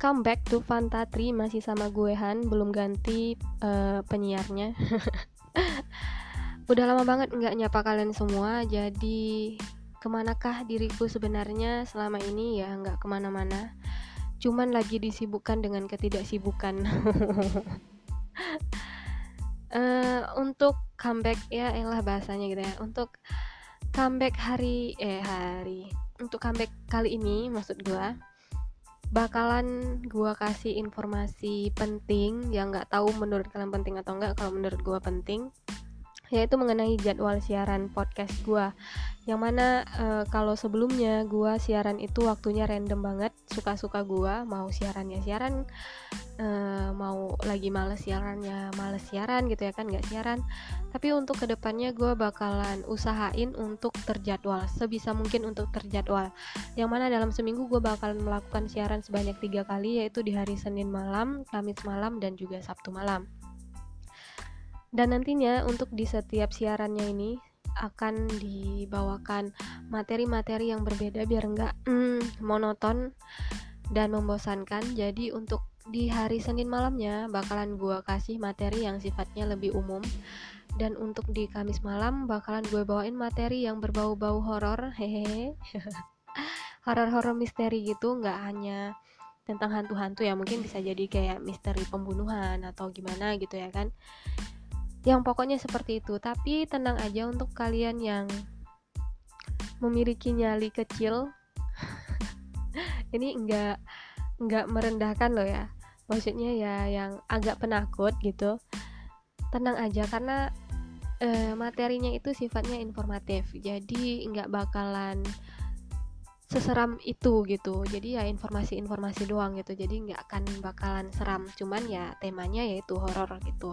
Welcome back to Fantatri masih sama gue Han belum ganti eh, penyiarnya. Udah lama banget nggak nyapa kalian semua jadi ke manakah diriku sebenarnya selama ini? Ya nggak ke mana-mana. Cuman lagi disibukkan dengan ketidaksibukan. Eh, untuk comeback ya elah bahasanya gitu ya. Untuk comeback hari eh hari. Untuk comeback kali ini maksud gue bakalan gua kasih informasi penting yang nggak tahu menurut kalian penting atau enggak kalau menurut gua penting yaitu mengenai jadwal siaran podcast gua. Yang mana eh, kalau sebelumnya gua siaran itu waktunya random banget suka-suka gua mau siaran ya siaran eh, mau lagi males siaran ya males siaran gitu ya kan nggak siaran. Tapi untuk ke depannya gua bakalan usahain untuk terjadwal sebisa mungkin untuk terjadwal. Yang mana dalam seminggu gue bakalan melakukan siaran sebanyak tiga kali yaitu di hari Senin malam, Kamis malam, dan juga Sabtu malam. Dan nantinya untuk di setiap siarannya ini akan dibawakan materi-materi yang berbeda biar nggak mm, monoton dan membosankan. Jadi untuk di hari Senin malamnya bakalan gue kasih materi yang sifatnya lebih umum. Dan untuk di Kamis malam bakalan gue bawain materi yang berbau-bau horor hehehe. Horor-horor misteri gitu nggak hanya tentang hantu-hantu ya mungkin bisa jadi kayak misteri pembunuhan atau gimana gitu ya kan yang pokoknya seperti itu. Tapi tenang aja untuk kalian yang memiliki nyali kecil. Ini enggak enggak merendahkan loh ya. Maksudnya ya yang agak penakut gitu. Tenang aja karena eh, materinya itu sifatnya informatif. Jadi nggak bakalan seseram itu gitu. Jadi ya informasi-informasi doang gitu. Jadi nggak akan bakalan seram. Cuman ya temanya yaitu horor gitu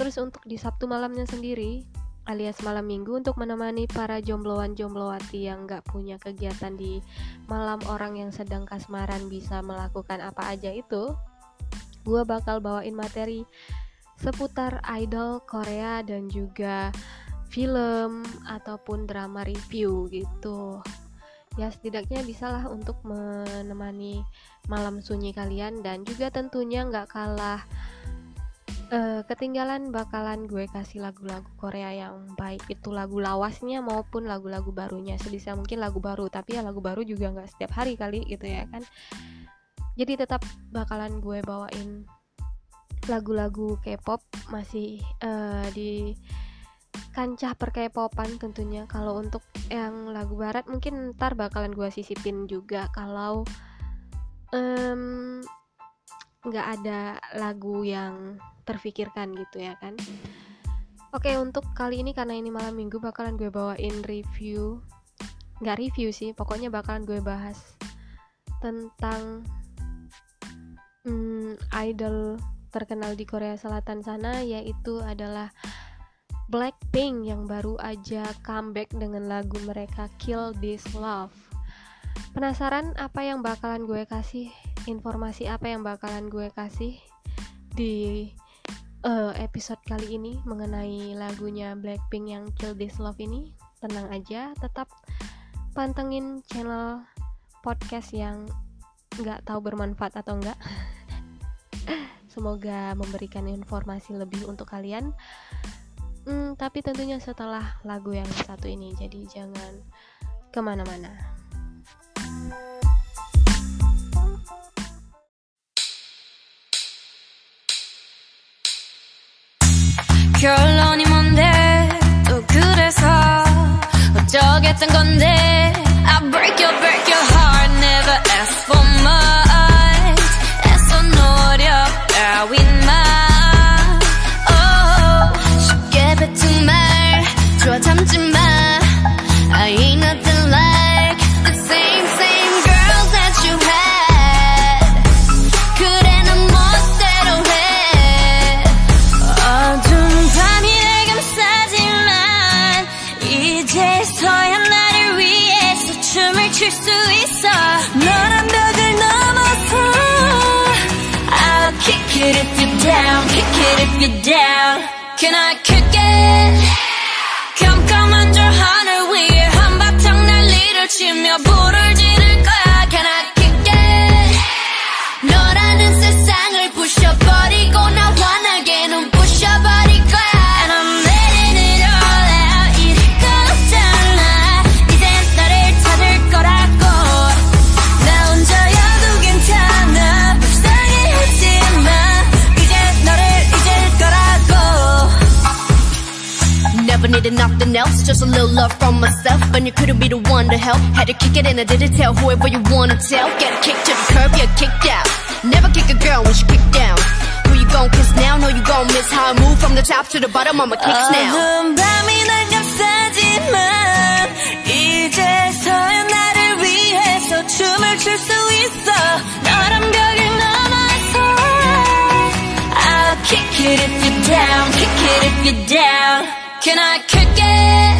terus untuk di Sabtu malamnya sendiri alias malam minggu untuk menemani para jombloan jomblowati yang nggak punya kegiatan di malam orang yang sedang kasmaran bisa melakukan apa aja itu gue bakal bawain materi seputar idol Korea dan juga film ataupun drama review gitu. Ya setidaknya bisalah untuk menemani malam sunyi kalian dan juga tentunya nggak kalah uh, ketinggalan bakalan gue kasih lagu-lagu Korea yang baik itu lagu lawasnya maupun lagu-lagu barunya sebisa mungkin lagu baru tapi ya lagu baru juga nggak setiap hari kali gitu ya kan. Jadi tetap bakalan gue bawain lagu-lagu K-pop masih uh, di kancah per K-popan tentunya. Kalau untuk yang lagu barat mungkin ntar bakalan gue sisipin juga. Kalau nggak ada lagu yang terfikirkan gitu ya kan Oke untuk kali ini karena ini malam minggu bakalan gue bawain review nggak review sih pokoknya bakalan gue bahas tentang um, idol terkenal di Korea Selatan sana yaitu adalah Blackpink yang baru aja comeback dengan lagu mereka Kill This Love. Penasaran apa yang bakalan gue kasih? Informasi apa yang bakalan gue kasih di uh, episode kali ini mengenai lagunya Blackpink yang Kill This Love ini? Tenang aja, tetap pantengin channel podcast yang nggak tahu bermanfaat atau enggak. Semoga memberikan informasi lebih untuk kalian. Hmm, tapi tentunya setelah lagu yang satu ini, jadi jangan ke mana-mana. 결론이 뭔데? 또 그래서 어쩌겠단 건데? I break your you down? Can I nothing else, just a little love from myself. And you couldn't be the one to help. Had to kick it and I didn't tell whoever you wanna tell. Get kicked to the curb, get kicked out. Never kick a girl when she kicked down. Who you gon' kiss now? Know you gon' miss how I move from the top to the bottom. I'ma kicks now. 어두운 밤이 날 감싸지만 이제서야 나를 위해서 춤을 출 수 있어 너란 벽을 넘어서 I'll kick it if you're down kick it if you're down Can I kick it?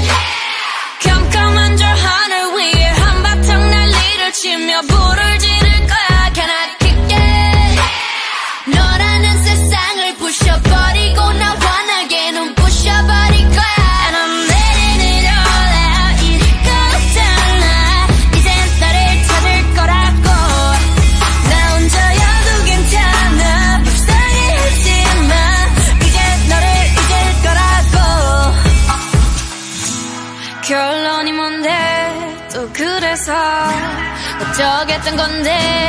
tengo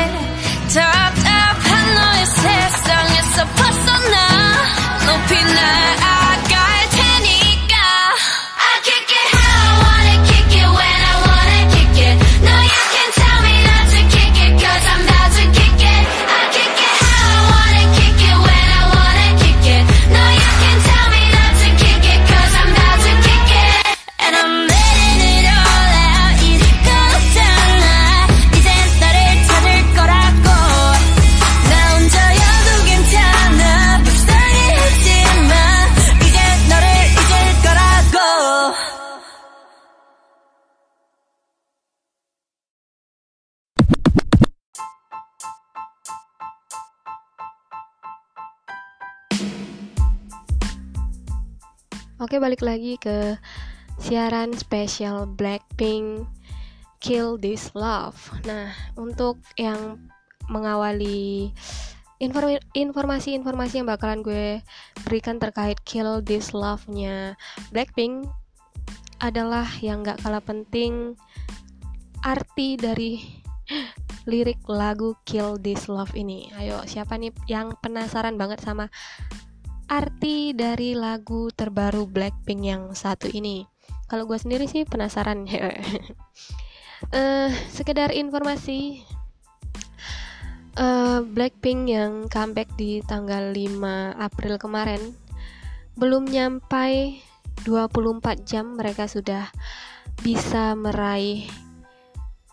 Oke, balik lagi ke siaran spesial Blackpink Kill This Love. Nah, untuk yang mengawali informasi-informasi yang bakalan gue berikan terkait Kill This Love-nya Blackpink adalah yang gak kalah penting arti dari lirik lagu Kill This Love ini. Ayo, siapa nih yang penasaran banget sama arti dari lagu terbaru Blackpink yang satu ini. Kalau gue sendiri sih penasaran. uh, sekedar informasi, uh, Blackpink yang comeback di tanggal 5 April kemarin belum nyampai 24 jam mereka sudah bisa meraih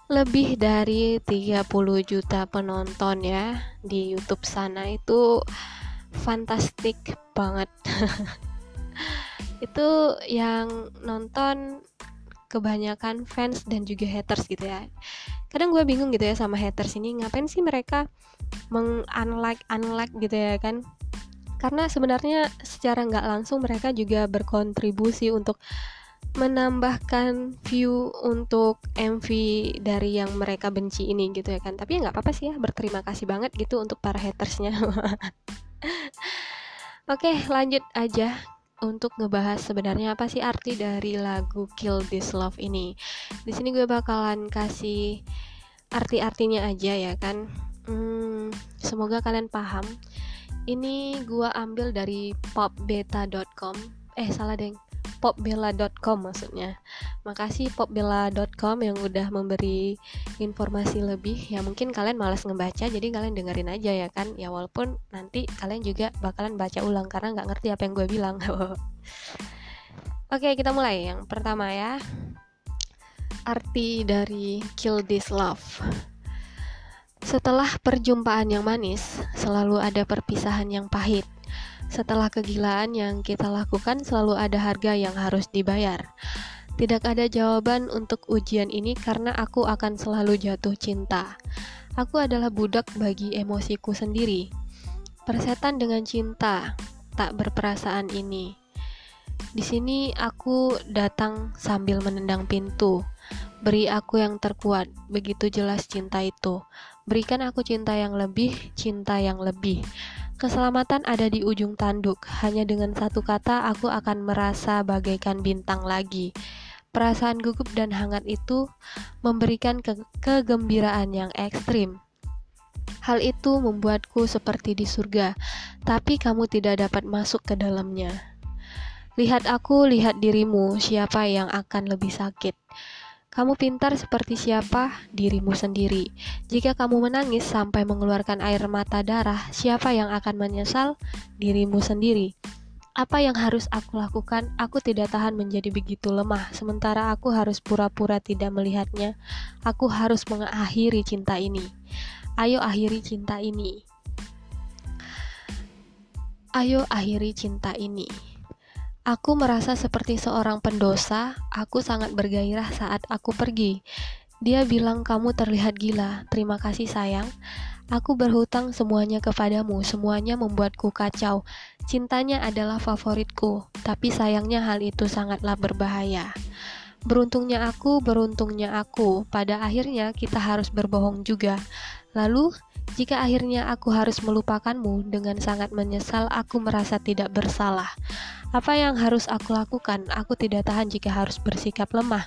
lebih dari 30 juta penonton ya di YouTube sana itu fantastik banget. Itu yang nonton kebanyakan fans dan juga haters gitu ya. Kadang gue bingung gitu ya sama haters ini ngapain sih mereka meng-unlike unlike gitu ya kan? Karena sebenarnya secara nggak langsung mereka juga berkontribusi untuk menambahkan view untuk MV dari yang mereka benci ini gitu ya kan? Tapi ya nggak apa-apa sih ya berterima kasih banget gitu untuk para hatersnya Oke, lanjut aja untuk ngebahas sebenarnya apa sih arti dari lagu Kill This Love ini. Di sini gue bakalan kasih arti-artinya aja ya kan. Hmm, semoga kalian paham. Ini gue ambil dari popbeta.com. Eh salah deng popbella.com maksudnya. Makasih popbella.com yang udah memberi informasi lebih. Ya mungkin kalian malas ngebaca jadi kalian dengerin aja ya kan. Ya walaupun nanti kalian juga bakalan baca ulang karena nggak ngerti apa yang gue bilang. Oke, kita mulai. Yang pertama ya. Arti dari kill this love. Setelah perjumpaan yang manis, selalu ada perpisahan yang pahit. Setelah kegilaan yang kita lakukan, selalu ada harga yang harus dibayar. Tidak ada jawaban untuk ujian ini karena aku akan selalu jatuh cinta. Aku adalah budak bagi emosiku sendiri. Persetan dengan cinta, tak berperasaan ini. Di sini aku datang sambil menendang pintu. Beri aku yang terkuat, begitu jelas cinta itu. Berikan aku cinta yang lebih, cinta yang lebih. Keselamatan ada di ujung tanduk. Hanya dengan satu kata, aku akan merasa bagaikan bintang lagi. Perasaan gugup dan hangat itu memberikan ke kegembiraan yang ekstrim. Hal itu membuatku seperti di surga, tapi kamu tidak dapat masuk ke dalamnya. Lihat aku, lihat dirimu, siapa yang akan lebih sakit. Kamu pintar seperti siapa? Dirimu sendiri. Jika kamu menangis sampai mengeluarkan air mata darah, siapa yang akan menyesal? Dirimu sendiri. Apa yang harus aku lakukan? Aku tidak tahan menjadi begitu lemah, sementara aku harus pura-pura tidak melihatnya. Aku harus mengakhiri cinta ini. Ayo akhiri cinta ini. Ayo akhiri cinta ini. Aku merasa seperti seorang pendosa, aku sangat bergairah saat aku pergi. Dia bilang kamu terlihat gila, terima kasih sayang. Aku berhutang semuanya kepadamu, semuanya membuatku kacau. Cintanya adalah favoritku, tapi sayangnya hal itu sangatlah berbahaya. Beruntungnya aku, beruntungnya aku. Pada akhirnya kita harus berbohong juga. Lalu, jika akhirnya aku harus melupakanmu dengan sangat menyesal, aku merasa tidak bersalah. Apa yang harus aku lakukan? Aku tidak tahan jika harus bersikap lemah.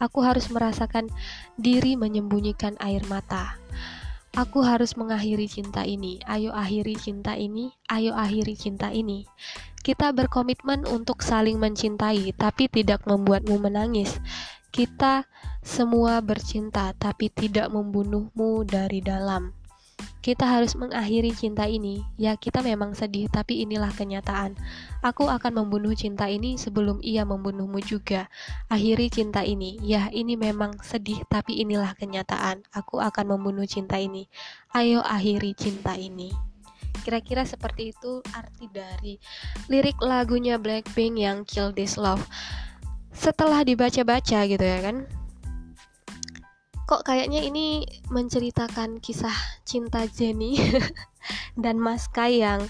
Aku harus merasakan diri menyembunyikan air mata. Aku harus mengakhiri cinta ini. Ayo akhiri cinta ini. Ayo akhiri cinta ini. Kita berkomitmen untuk saling mencintai, tapi tidak membuatmu menangis. Kita semua bercinta, tapi tidak membunuhmu dari dalam. Kita harus mengakhiri cinta ini. Ya, kita memang sedih, tapi inilah kenyataan. Aku akan membunuh cinta ini sebelum ia membunuhmu juga. Akhiri cinta ini. Ya, ini memang sedih, tapi inilah kenyataan. Aku akan membunuh cinta ini. Ayo akhiri cinta ini. Kira-kira seperti itu arti dari lirik lagunya Blackpink yang Kill This Love. Setelah dibaca-baca gitu ya kan, kok kayaknya ini menceritakan kisah cinta Jenny dan Mas Kai yang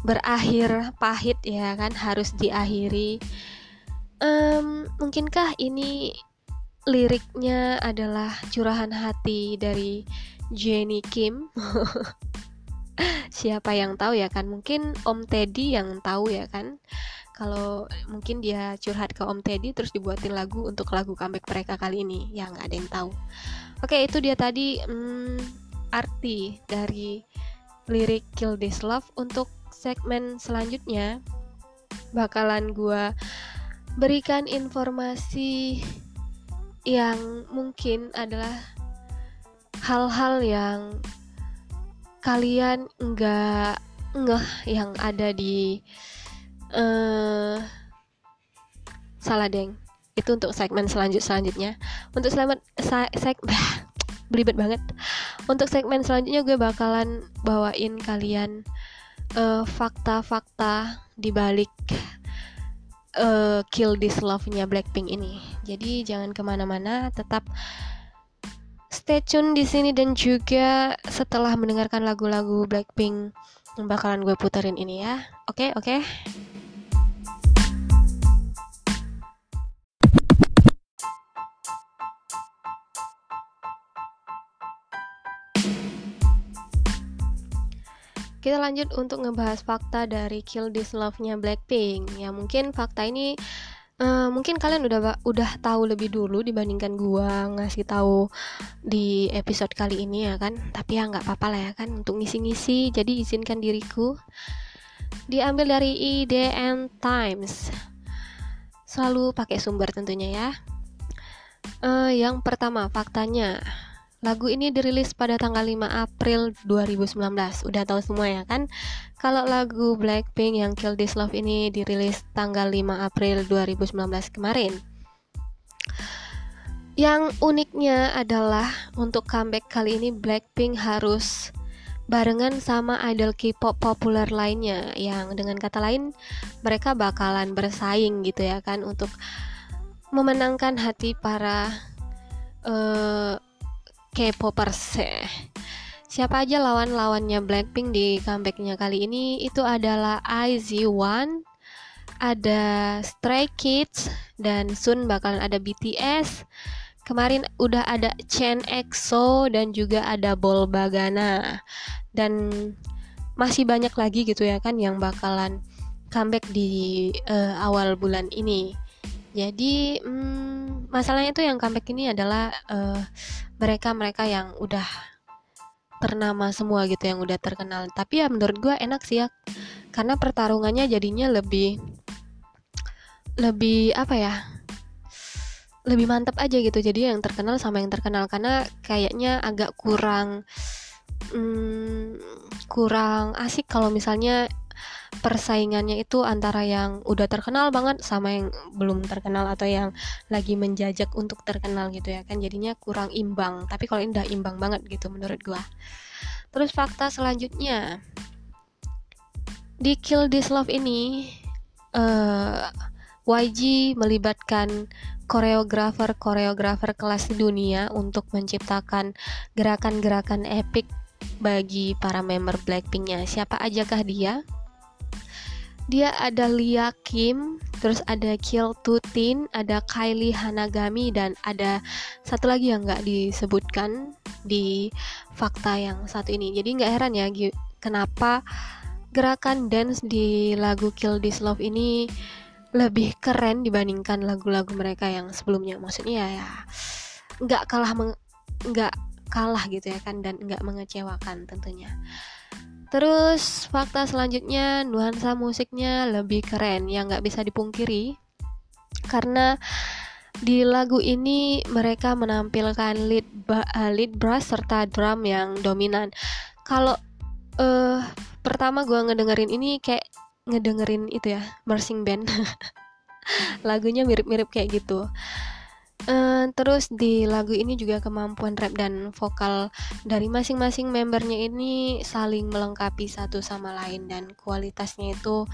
berakhir pahit ya kan harus diakhiri. Um, mungkinkah ini liriknya adalah curahan hati dari Jenny Kim? Siapa yang tahu ya kan? Mungkin Om Teddy yang tahu ya kan kalau mungkin dia curhat ke Om Teddy terus dibuatin lagu untuk lagu comeback mereka kali ini ya nggak ada yang tahu. Oke itu dia tadi hmm, arti dari lirik Kill This Love untuk segmen selanjutnya. Bakalan gue berikan informasi yang mungkin adalah hal-hal yang kalian nggak ngeh yang ada di uh, salah deng itu untuk segmen selanjut selanjutnya untuk selamat seg belibet banget untuk segmen selanjutnya gue bakalan bawain kalian eh, fakta-fakta di balik uh, Kill This Love-nya Blackpink ini. Jadi jangan ke mana-mana, tetap stay tune di sini dan juga setelah mendengarkan lagu-lagu Blackpink yang bakalan gue puterin ini ya. Oke, okay, oke. Okay? Kita lanjut untuk ngebahas fakta dari Kill This Love-nya Blackpink. Ya mungkin fakta ini uh, mungkin kalian udah udah tahu lebih dulu dibandingkan gua ngasih tahu di episode kali ini ya kan. Tapi ya nggak apa-apa lah ya kan untuk ngisi-ngisi. Jadi izinkan diriku diambil dari IDN Times. Selalu pakai sumber tentunya ya. Uh, yang pertama faktanya Lagu ini dirilis pada tanggal 5 April 2019. Udah tahu semua ya kan? Kalau lagu Blackpink yang Kill This Love ini dirilis tanggal 5 April 2019 kemarin. Yang uniknya adalah untuk comeback kali ini Blackpink harus barengan sama idol K-pop populer lainnya yang dengan kata lain mereka bakalan bersaing gitu ya kan untuk memenangkan hati para uh, K-popers Siapa aja lawan-lawannya Blackpink di comebacknya kali ini itu adalah IZ*ONE, ada Stray Kids, dan soon bakalan ada BTS. Kemarin udah ada Chen EXO dan juga ada Bol Bagana. Dan masih banyak lagi gitu ya kan yang bakalan comeback di uh, awal bulan ini. Jadi hmm, masalahnya itu yang comeback ini adalah uh, mereka-mereka yang udah ternama semua gitu yang udah terkenal. Tapi ya menurut gue enak sih ya karena pertarungannya jadinya lebih lebih apa ya lebih mantap aja gitu. Jadi yang terkenal sama yang terkenal karena kayaknya agak kurang hmm, kurang asik kalau misalnya persaingannya itu antara yang udah terkenal banget sama yang belum terkenal atau yang lagi menjajak untuk terkenal gitu ya kan jadinya kurang imbang tapi kalau ini udah imbang banget gitu menurut gua terus fakta selanjutnya di Kill This Love ini uh, eh, YG melibatkan koreografer-koreografer kelas dunia untuk menciptakan gerakan-gerakan epic bagi para member Blackpinknya. Siapa ajakah dia? Dia ada Lia Kim, terus ada Kiel Tutin, ada Kylie Hanagami dan ada satu lagi yang nggak disebutkan di fakta yang satu ini. Jadi nggak heran ya kenapa gerakan dance di lagu Kill This Love ini lebih keren dibandingkan lagu-lagu mereka yang sebelumnya. Maksudnya ya nggak kalah nggak kalah gitu ya kan dan nggak mengecewakan tentunya. Terus fakta selanjutnya nuansa musiknya lebih keren yang nggak bisa dipungkiri karena di lagu ini mereka menampilkan lead uh, lead brass serta drum yang dominan. Kalau uh, pertama gue ngedengerin ini kayak ngedengerin itu ya marching band. Lagunya mirip-mirip kayak gitu. Uh, terus di lagu ini juga kemampuan rap dan vokal dari masing-masing membernya ini saling melengkapi satu sama lain dan kualitasnya itu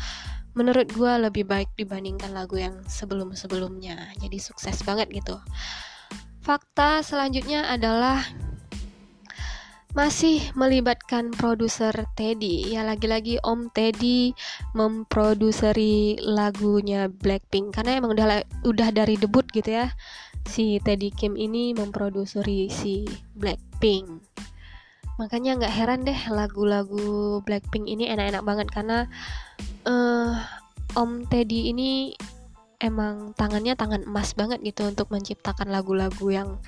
menurut gue lebih baik dibandingkan lagu yang sebelum-sebelumnya. Jadi sukses banget gitu. Fakta selanjutnya adalah masih melibatkan produser Teddy. Ya lagi-lagi Om Teddy memproduseri lagunya Blackpink. Karena emang udah udah dari debut gitu ya si Teddy Kim ini memproduseri si Blackpink makanya nggak heran deh lagu-lagu Blackpink ini enak-enak banget karena uh, Om Teddy ini emang tangannya tangan emas banget gitu untuk menciptakan lagu-lagu yang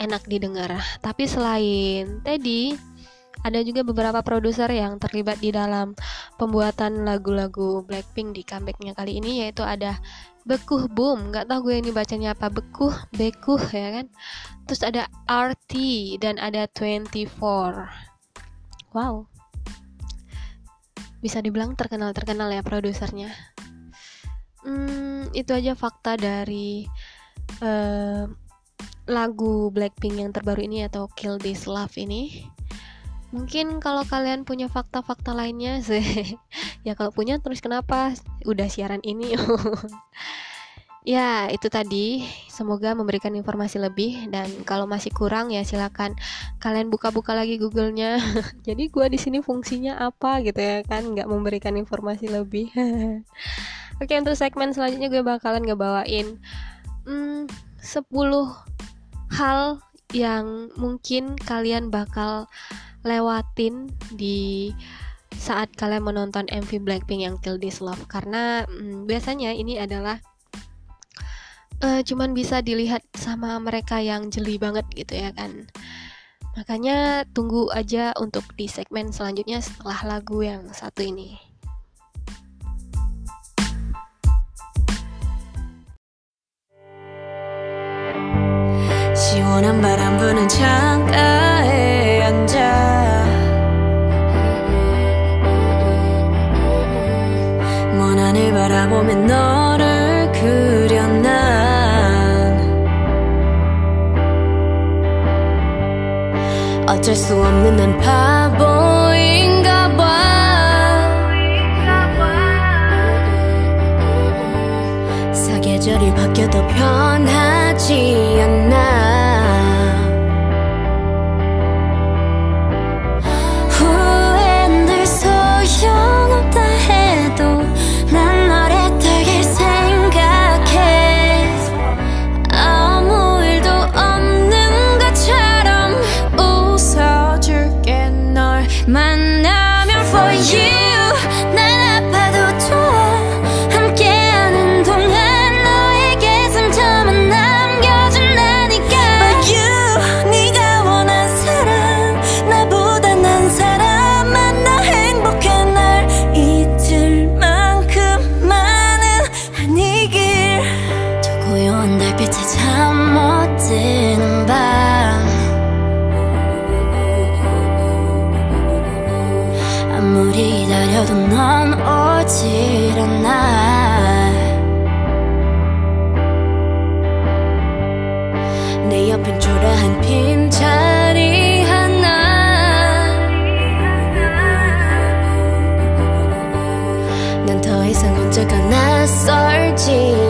enak didengar. Tapi selain Teddy, ada juga beberapa produser yang terlibat di dalam pembuatan lagu-lagu Blackpink di comebacknya kali ini yaitu ada Bekuh Boom, nggak tahu gue ini bacanya apa Bekuh, Bekuh ya kan. Terus ada RT dan ada 24. Wow. Bisa dibilang terkenal-terkenal ya produsernya. Hmm, itu aja fakta dari uh, lagu Blackpink yang terbaru ini atau Kill This Love ini mungkin kalau kalian punya fakta-fakta lainnya sih ya kalau punya terus kenapa? Udah siaran ini. Ya itu tadi. Semoga memberikan informasi lebih. Dan kalau masih kurang ya silakan kalian buka-buka lagi Google-nya. Jadi gue di sini fungsinya apa gitu ya kan? Nggak memberikan informasi lebih. Oke untuk segmen selanjutnya gue bakalan ngebawain hmm, 10 hal yang mungkin kalian bakal lewatin di saat kalian menonton MV Blackpink yang Kill This Love karena hmm, biasanya ini adalah uh, cuman bisa dilihat sama mereka yang jeli banget gitu ya kan makanya tunggu aja untuk di segmen selanjutnya setelah lagu yang satu ini 시원한 바람 부는 창가에 앉아 바라보며 너를 그려 난 어쩔 수 없는 난 바보인가 봐. 사계절이 바뀌어도 변하지 않아 세상 언제가 낯설지.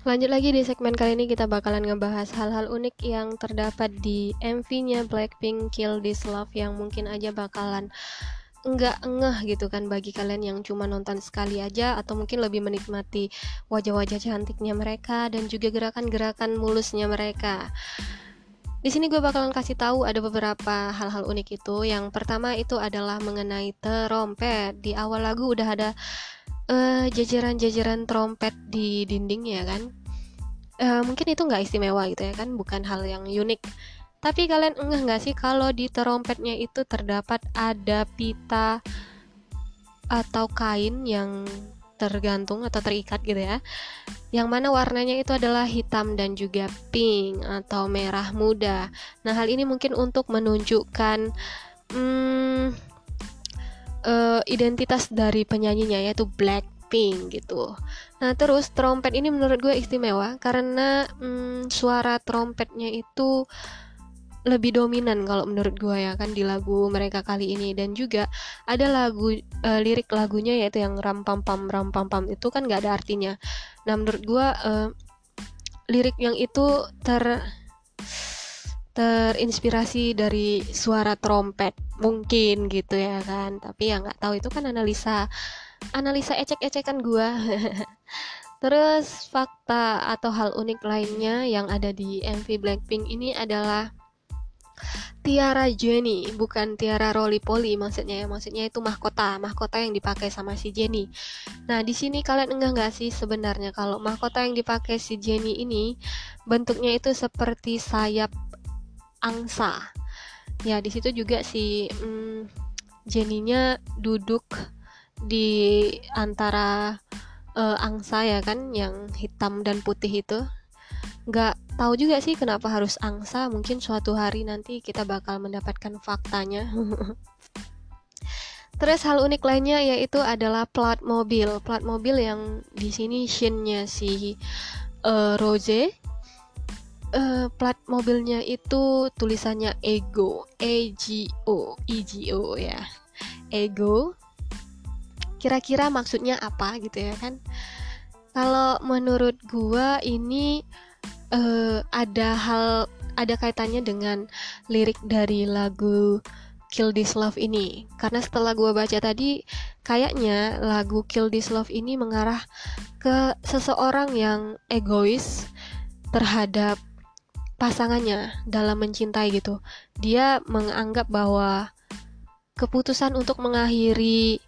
Lanjut lagi di segmen kali ini kita bakalan ngebahas hal-hal unik yang terdapat di MV-nya Blackpink Kill This Love yang mungkin aja bakalan enggak ngeh gitu kan bagi kalian yang cuma nonton sekali aja atau mungkin lebih menikmati wajah-wajah cantiknya mereka dan juga gerakan-gerakan mulusnya mereka. Di sini gue bakalan kasih tahu ada beberapa hal-hal unik itu. Yang pertama itu adalah mengenai trompet. Di awal lagu udah ada uh, jajaran-jajaran trompet di dinding ya kan? Uh, mungkin itu nggak istimewa gitu ya kan? Bukan hal yang unik. Tapi kalian enggak nggak sih kalau di trompetnya itu terdapat ada pita atau kain yang tergantung atau terikat gitu ya? Yang mana warnanya itu adalah hitam dan juga pink atau merah muda. Nah hal ini mungkin untuk menunjukkan hmm, uh, identitas dari penyanyinya yaitu Blackpink gitu. Nah terus trompet ini menurut gue istimewa karena hmm, suara trompetnya itu lebih dominan kalau menurut gue ya kan di lagu mereka kali ini dan juga ada lagu uh, lirik lagunya yaitu yang ram pam pam ram pam pam itu kan gak ada artinya. Nah menurut gue uh, lirik yang itu ter terinspirasi dari suara trompet mungkin gitu ya kan. Tapi ya nggak tahu itu kan analisa analisa ecek-ecekan gua. Terus fakta atau hal unik lainnya yang ada di MV Blackpink ini adalah Tiara Jenny bukan Tiara Rolly Polly maksudnya ya. Maksudnya itu mahkota mahkota yang dipakai sama si Jenny. Nah di sini kalian enggak nggak sih sebenarnya kalau mahkota yang dipakai si Jenny ini bentuknya itu seperti sayap angsa. Ya di situ juga si hmm, Jenny-nya duduk di antara uh, angsa ya kan yang hitam dan putih itu. Nggak tahu juga sih kenapa harus angsa. Mungkin suatu hari nanti kita bakal mendapatkan faktanya. Terus hal unik lainnya yaitu adalah plat mobil. Plat mobil yang di sini shinnya si uh, Rose uh, plat mobilnya itu tulisannya Ego, E G O, E G O ya. Ego. Kira-kira maksudnya apa gitu ya kan? Kalau menurut gua ini uh, ada hal ada kaitannya dengan lirik dari lagu Kill This Love ini karena setelah gua baca tadi kayaknya lagu Kill This Love ini mengarah ke seseorang yang egois terhadap pasangannya dalam mencintai gitu. Dia menganggap bahwa keputusan untuk mengakhiri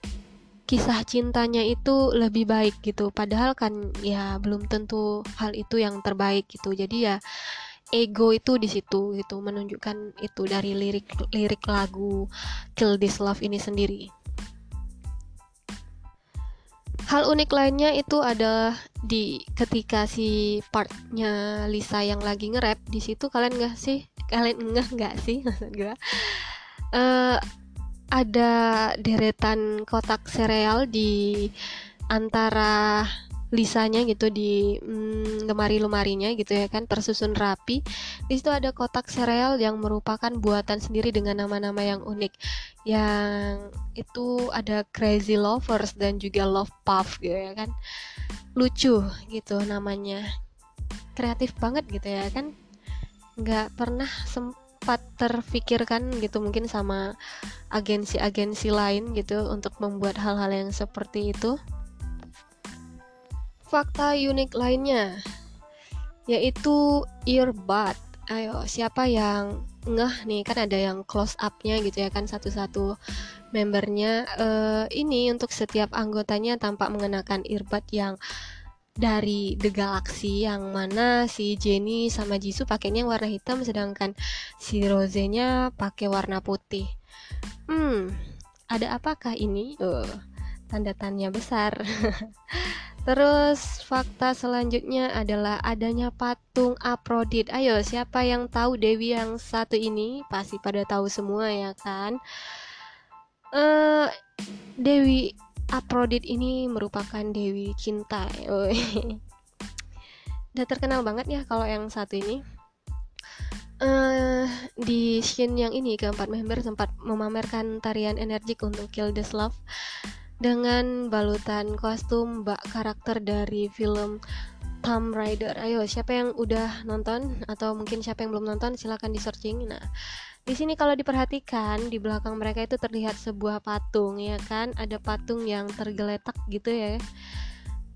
kisah cintanya itu lebih baik gitu. Padahal kan ya belum tentu hal itu yang terbaik gitu. Jadi ya ego itu di situ gitu menunjukkan itu dari lirik lirik lagu Kill This Love ini sendiri. Hal unik lainnya itu adalah di ketika si partnya Lisa yang lagi nge-rap di situ kalian nggak sih? Kalian enggak nggak sih? Maksud uh, ada deretan kotak sereal di antara lisanya gitu di hmm, lemari-lemarinya gitu ya kan tersusun rapi. Di situ ada kotak sereal yang merupakan buatan sendiri dengan nama-nama yang unik. Yang itu ada Crazy Lovers dan juga Love Puff gitu ya kan. Lucu gitu namanya. Kreatif banget gitu ya kan. Nggak pernah sempat terfikirkan gitu mungkin sama agensi-agensi lain gitu untuk membuat hal-hal yang seperti itu fakta unik lainnya yaitu earbud. Ayo, siapa yang ngeh nih kan ada yang close up-nya gitu ya kan satu-satu membernya uh, ini untuk setiap anggotanya tampak mengenakan earbud yang dari The Galaxy yang mana si Jenny sama Jisoo pakainya warna hitam sedangkan si Rose-nya pakai warna putih. Hmm, ada apakah ini? Uh, tanda tanya besar. Terus fakta selanjutnya adalah adanya patung Aphrodite. Ayo, siapa yang tahu Dewi yang satu ini? Pasti pada tahu semua ya kan? Uh, Dewi Aphrodite ini merupakan Dewi cinta. Udah terkenal banget ya kalau yang satu ini. Uh, di scene yang ini keempat member sempat memamerkan tarian energik untuk Kill This Love dengan balutan kostum bak karakter dari film Tomb Raider. Ayo, siapa yang udah nonton atau mungkin siapa yang belum nonton silahkan di searching. Nah, di sini kalau diperhatikan di belakang mereka itu terlihat sebuah patung ya kan, ada patung yang tergeletak gitu ya.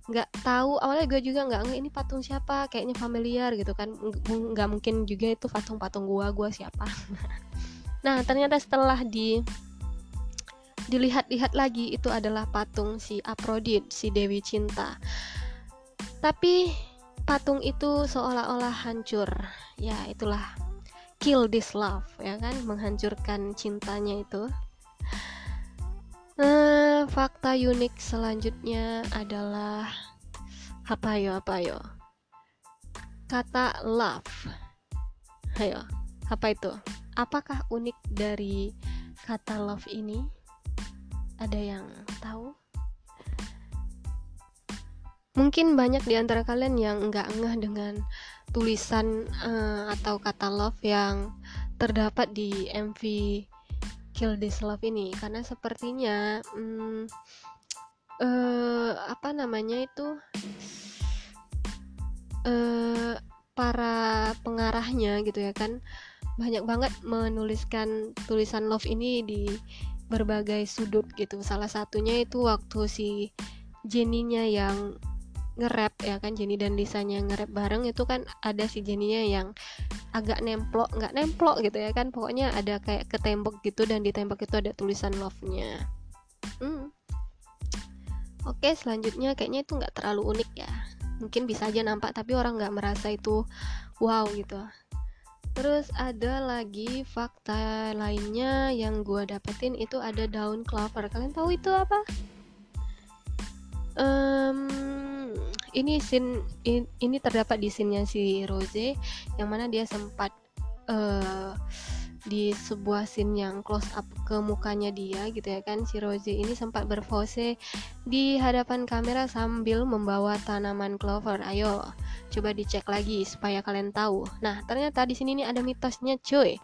Nggak tahu awalnya gue juga nggak ini patung siapa, kayaknya familiar gitu kan. Nggak mungkin juga itu patung-patung gua, gua siapa. nah, ternyata setelah di dilihat-lihat lagi itu adalah patung si Aphrodite, si Dewi Cinta. Tapi patung itu seolah-olah hancur. Ya, itulah kill this love, ya kan? Menghancurkan cintanya itu. Nah, fakta unik selanjutnya adalah apa yo apa yo? Kata love. Ayo, apa itu? Apakah unik dari kata love ini? Ada yang tahu? Mungkin banyak di antara kalian yang nggak ngeh dengan tulisan uh, atau kata love yang terdapat di MV Kill This Love ini karena sepertinya um, uh, apa namanya itu uh, para pengarahnya gitu ya kan banyak banget menuliskan tulisan love ini di berbagai sudut gitu. Salah satunya itu waktu si Jenny-nya yang nge-rap ya kan? Jenny dan Lisanya nge-rap bareng itu kan ada si Jenny-nya yang agak nemplok nggak nemplok gitu ya kan? Pokoknya ada kayak ke tembok gitu dan di tembok itu ada tulisan love-nya. Hmm. oke selanjutnya kayaknya itu nggak terlalu unik ya. Mungkin bisa aja nampak tapi orang nggak merasa itu wow gitu terus ada lagi fakta lainnya yang gue dapetin itu ada daun clover. Kalian tahu itu apa? Um, ini scene in, ini terdapat di scene-nya si Rose yang mana dia sempat uh, di sebuah scene yang close up ke mukanya dia gitu ya kan. Si Rose ini sempat berpose di hadapan kamera sambil membawa tanaman clover. Ayo coba dicek lagi supaya kalian tahu. Nah ternyata di sini nih ada mitosnya cuy.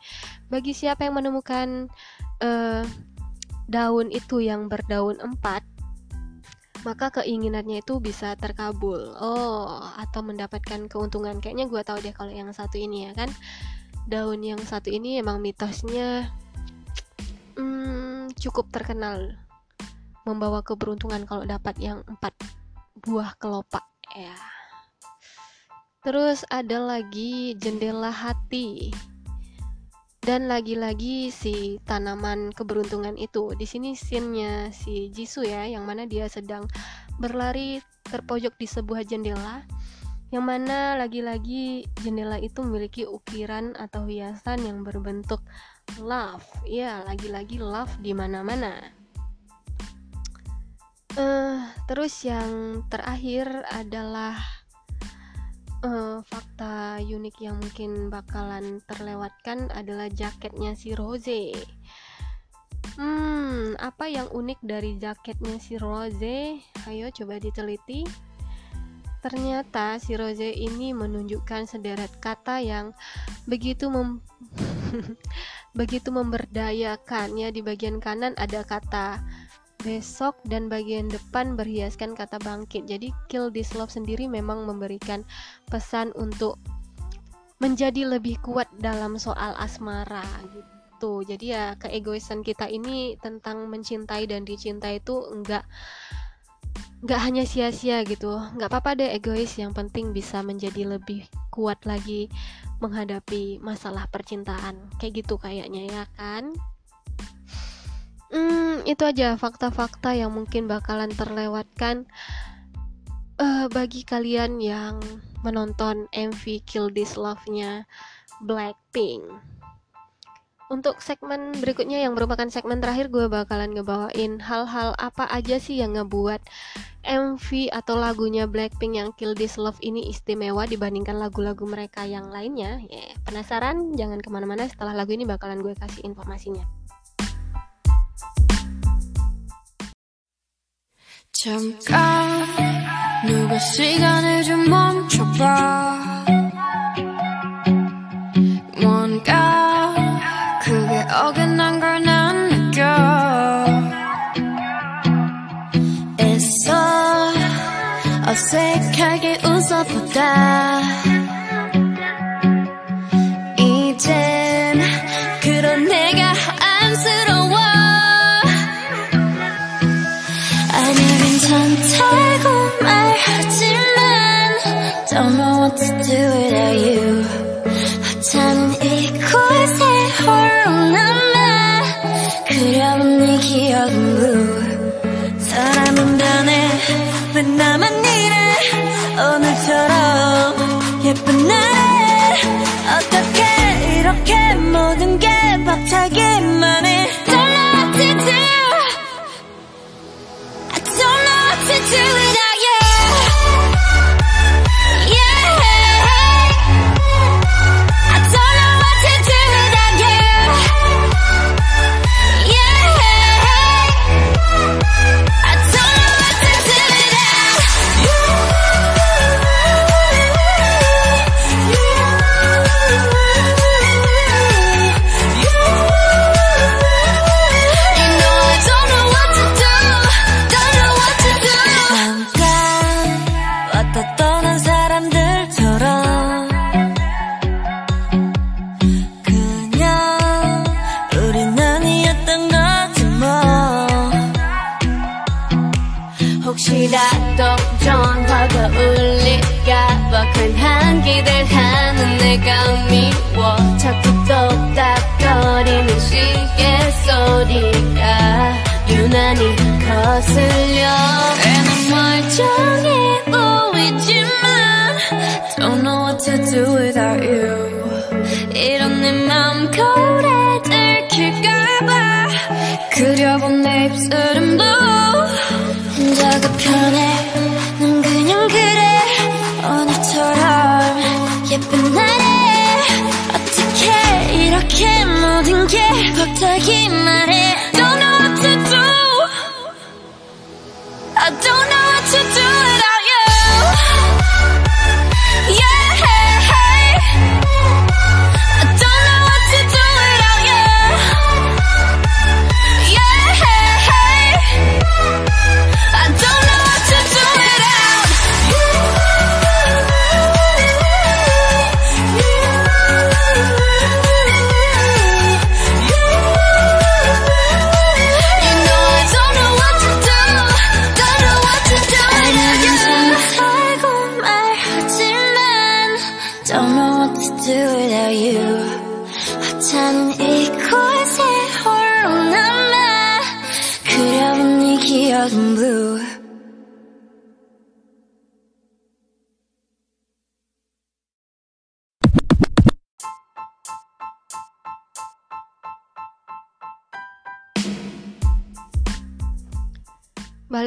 Bagi siapa yang menemukan uh, daun itu yang berdaun empat maka keinginannya itu bisa terkabul. Oh atau mendapatkan keuntungan. Kayaknya gue tahu deh kalau yang satu ini ya kan daun yang satu ini emang mitosnya hmm, cukup terkenal. Membawa keberuntungan kalau dapat yang empat buah kelopak. Ya. Terus ada lagi jendela hati. Dan lagi-lagi si tanaman keberuntungan itu. Di sini scene si Jisoo ya yang mana dia sedang berlari terpojok di sebuah jendela yang mana lagi-lagi jendela itu memiliki ukiran atau hiasan yang berbentuk love ya lagi-lagi love di mana-mana uh, terus yang terakhir adalah uh, fakta unik yang mungkin bakalan terlewatkan adalah jaketnya si Rose. Hmm, apa yang unik dari jaketnya si Rose? Ayo coba diteliti. Ternyata si Rose ini menunjukkan sederet kata yang begitu mem begitu memberdayakan ya di bagian kanan ada kata besok dan bagian depan berhiaskan kata bangkit. Jadi Kill This Love sendiri memang memberikan pesan untuk menjadi lebih kuat dalam soal asmara gitu. Jadi ya keegoisan kita ini tentang mencintai dan dicintai itu enggak nggak hanya sia-sia gitu. Nggak apa-apa deh egois yang penting bisa menjadi lebih kuat lagi menghadapi masalah percintaan. Kayak gitu kayaknya ya kan? Hmm, itu aja fakta-fakta yang mungkin bakalan terlewatkan uh, bagi kalian yang menonton MV Kill This Love-nya Blackpink Untuk segmen berikutnya yang merupakan segmen terakhir gue bakalan ngebawain hal-hal apa aja sih yang ngebuat MV atau lagunya Blackpink yang Kill This Love ini istimewa dibandingkan lagu-lagu mereka yang lainnya. Yeah, penasaran? Jangan kemana-mana setelah lagu ini bakalan gue kasih informasinya. 잠깐 누가 시간을 좀 멈춰봐 어색하게 웃어 것보다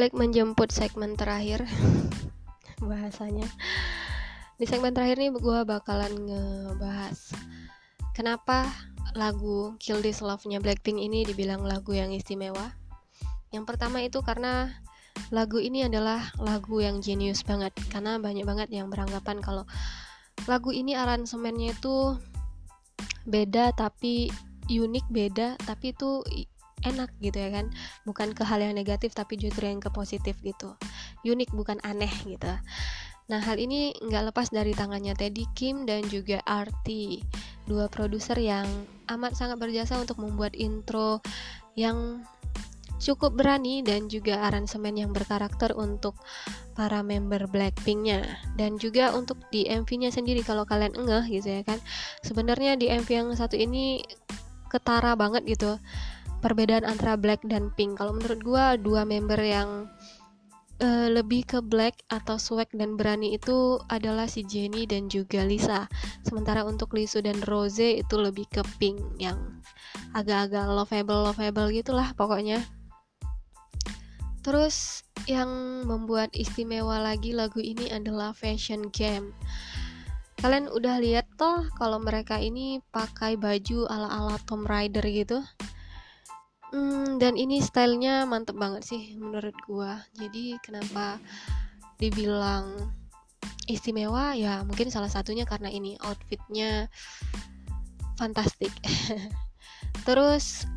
balik menjemput segmen terakhir. Bahasanya. Di segmen terakhir nih gue bakalan ngebahas kenapa lagu Kill This Love-nya Blackpink ini dibilang lagu yang istimewa. Yang pertama itu karena lagu ini adalah lagu yang jenius banget. Karena banyak banget yang beranggapan kalau lagu ini aransemennya itu beda tapi unik beda tapi itu enak gitu ya kan. Bukan ke hal yang negatif tapi justru yang ke positif gitu. Unik bukan aneh gitu. Nah hal ini nggak lepas dari tangannya Teddy Kim dan juga Arti dua produser yang amat sangat berjasa untuk membuat intro yang cukup berani dan juga aransemen yang berkarakter untuk para member Blackpinknya. Dan juga untuk di MV-nya sendiri kalau kalian ngeh gitu ya kan. Sebenarnya di MV yang satu ini ketara banget gitu perbedaan antara black dan pink. Kalau menurut gua dua member yang eh, lebih ke black atau swag dan berani itu adalah si Jennie dan juga Lisa. Sementara untuk Lisu dan Rose itu lebih ke pink yang agak-agak lovable lovable gitulah pokoknya. Terus yang membuat istimewa lagi lagu ini adalah fashion game. Kalian udah lihat toh kalau mereka ini pakai baju ala-ala Tomb Raider gitu. Hmm, dan ini stylenya mantep banget sih menurut gua. Jadi kenapa dibilang istimewa ya mungkin salah satunya karena ini outfitnya fantastik. Terus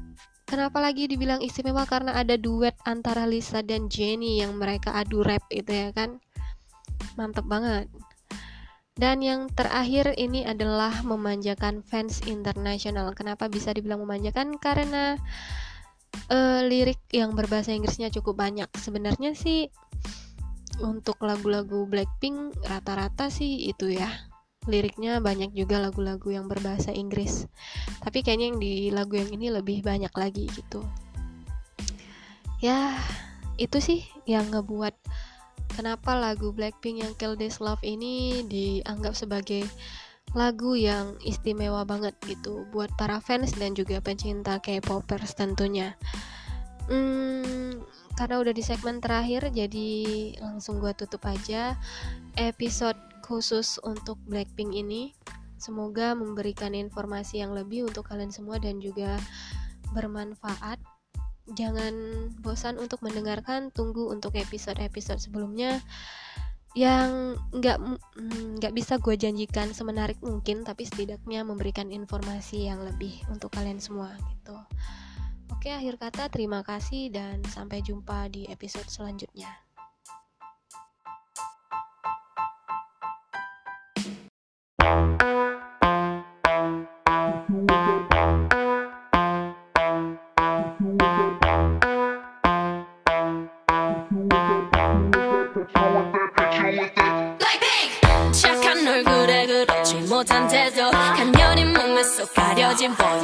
kenapa lagi dibilang istimewa karena ada duet antara Lisa dan Jennie yang mereka adu rap itu ya kan. Mantep banget. Dan yang terakhir ini adalah memanjakan fans internasional. Kenapa bisa dibilang memanjakan? Karena uh, lirik yang berbahasa Inggrisnya cukup banyak. Sebenarnya sih untuk lagu-lagu Blackpink rata-rata sih itu ya. Liriknya banyak juga lagu-lagu yang berbahasa Inggris. Tapi kayaknya yang di lagu yang ini lebih banyak lagi gitu. Ya, itu sih yang ngebuat kenapa lagu Blackpink yang Kill This Love ini dianggap sebagai lagu yang istimewa banget gitu buat para fans dan juga pencinta K-popers tentunya. Hmm, karena udah di segmen terakhir jadi langsung gue tutup aja episode khusus untuk Blackpink ini. Semoga memberikan informasi yang lebih untuk kalian semua dan juga bermanfaat jangan bosan untuk mendengarkan tunggu untuk episode-episode sebelumnya yang nggak mm, nggak bisa gue janjikan semenarik mungkin tapi setidaknya memberikan informasi yang lebih untuk kalian semua gitu. Oke akhir kata terima kasih dan sampai jumpa di episode selanjutnya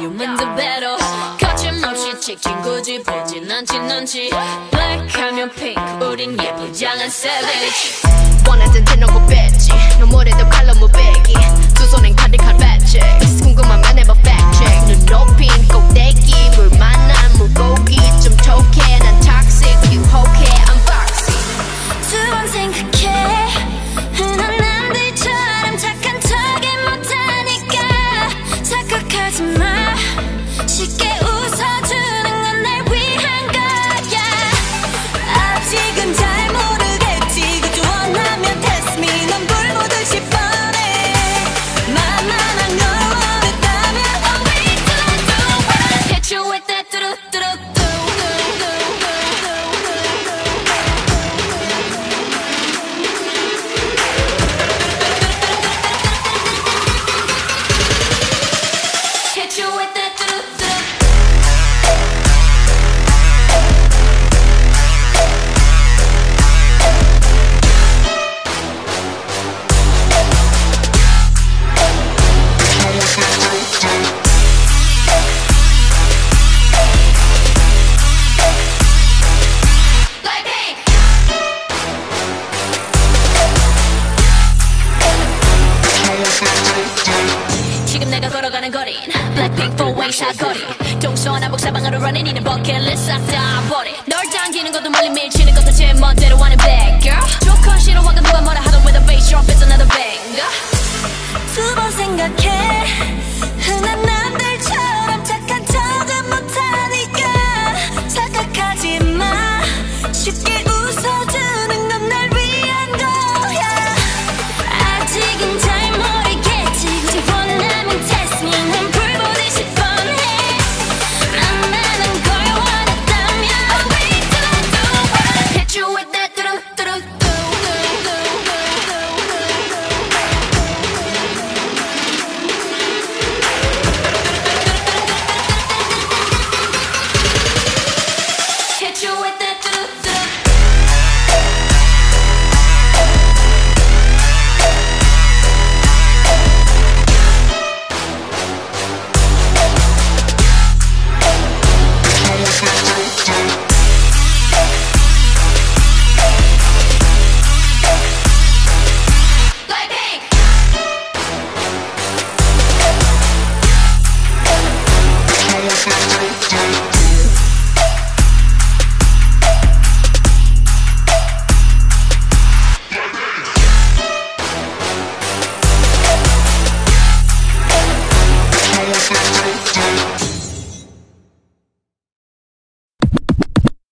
가려진 볼륨은 더 배로 거침없이 찍힌 굳이 보진 않지 넌지 블랙하면 핑크 우린 예쁘장한 savage 원하던 대놓고 뺐지 너무래도 칼로 무배기 두 손엔 카드칼 배치 궁금하면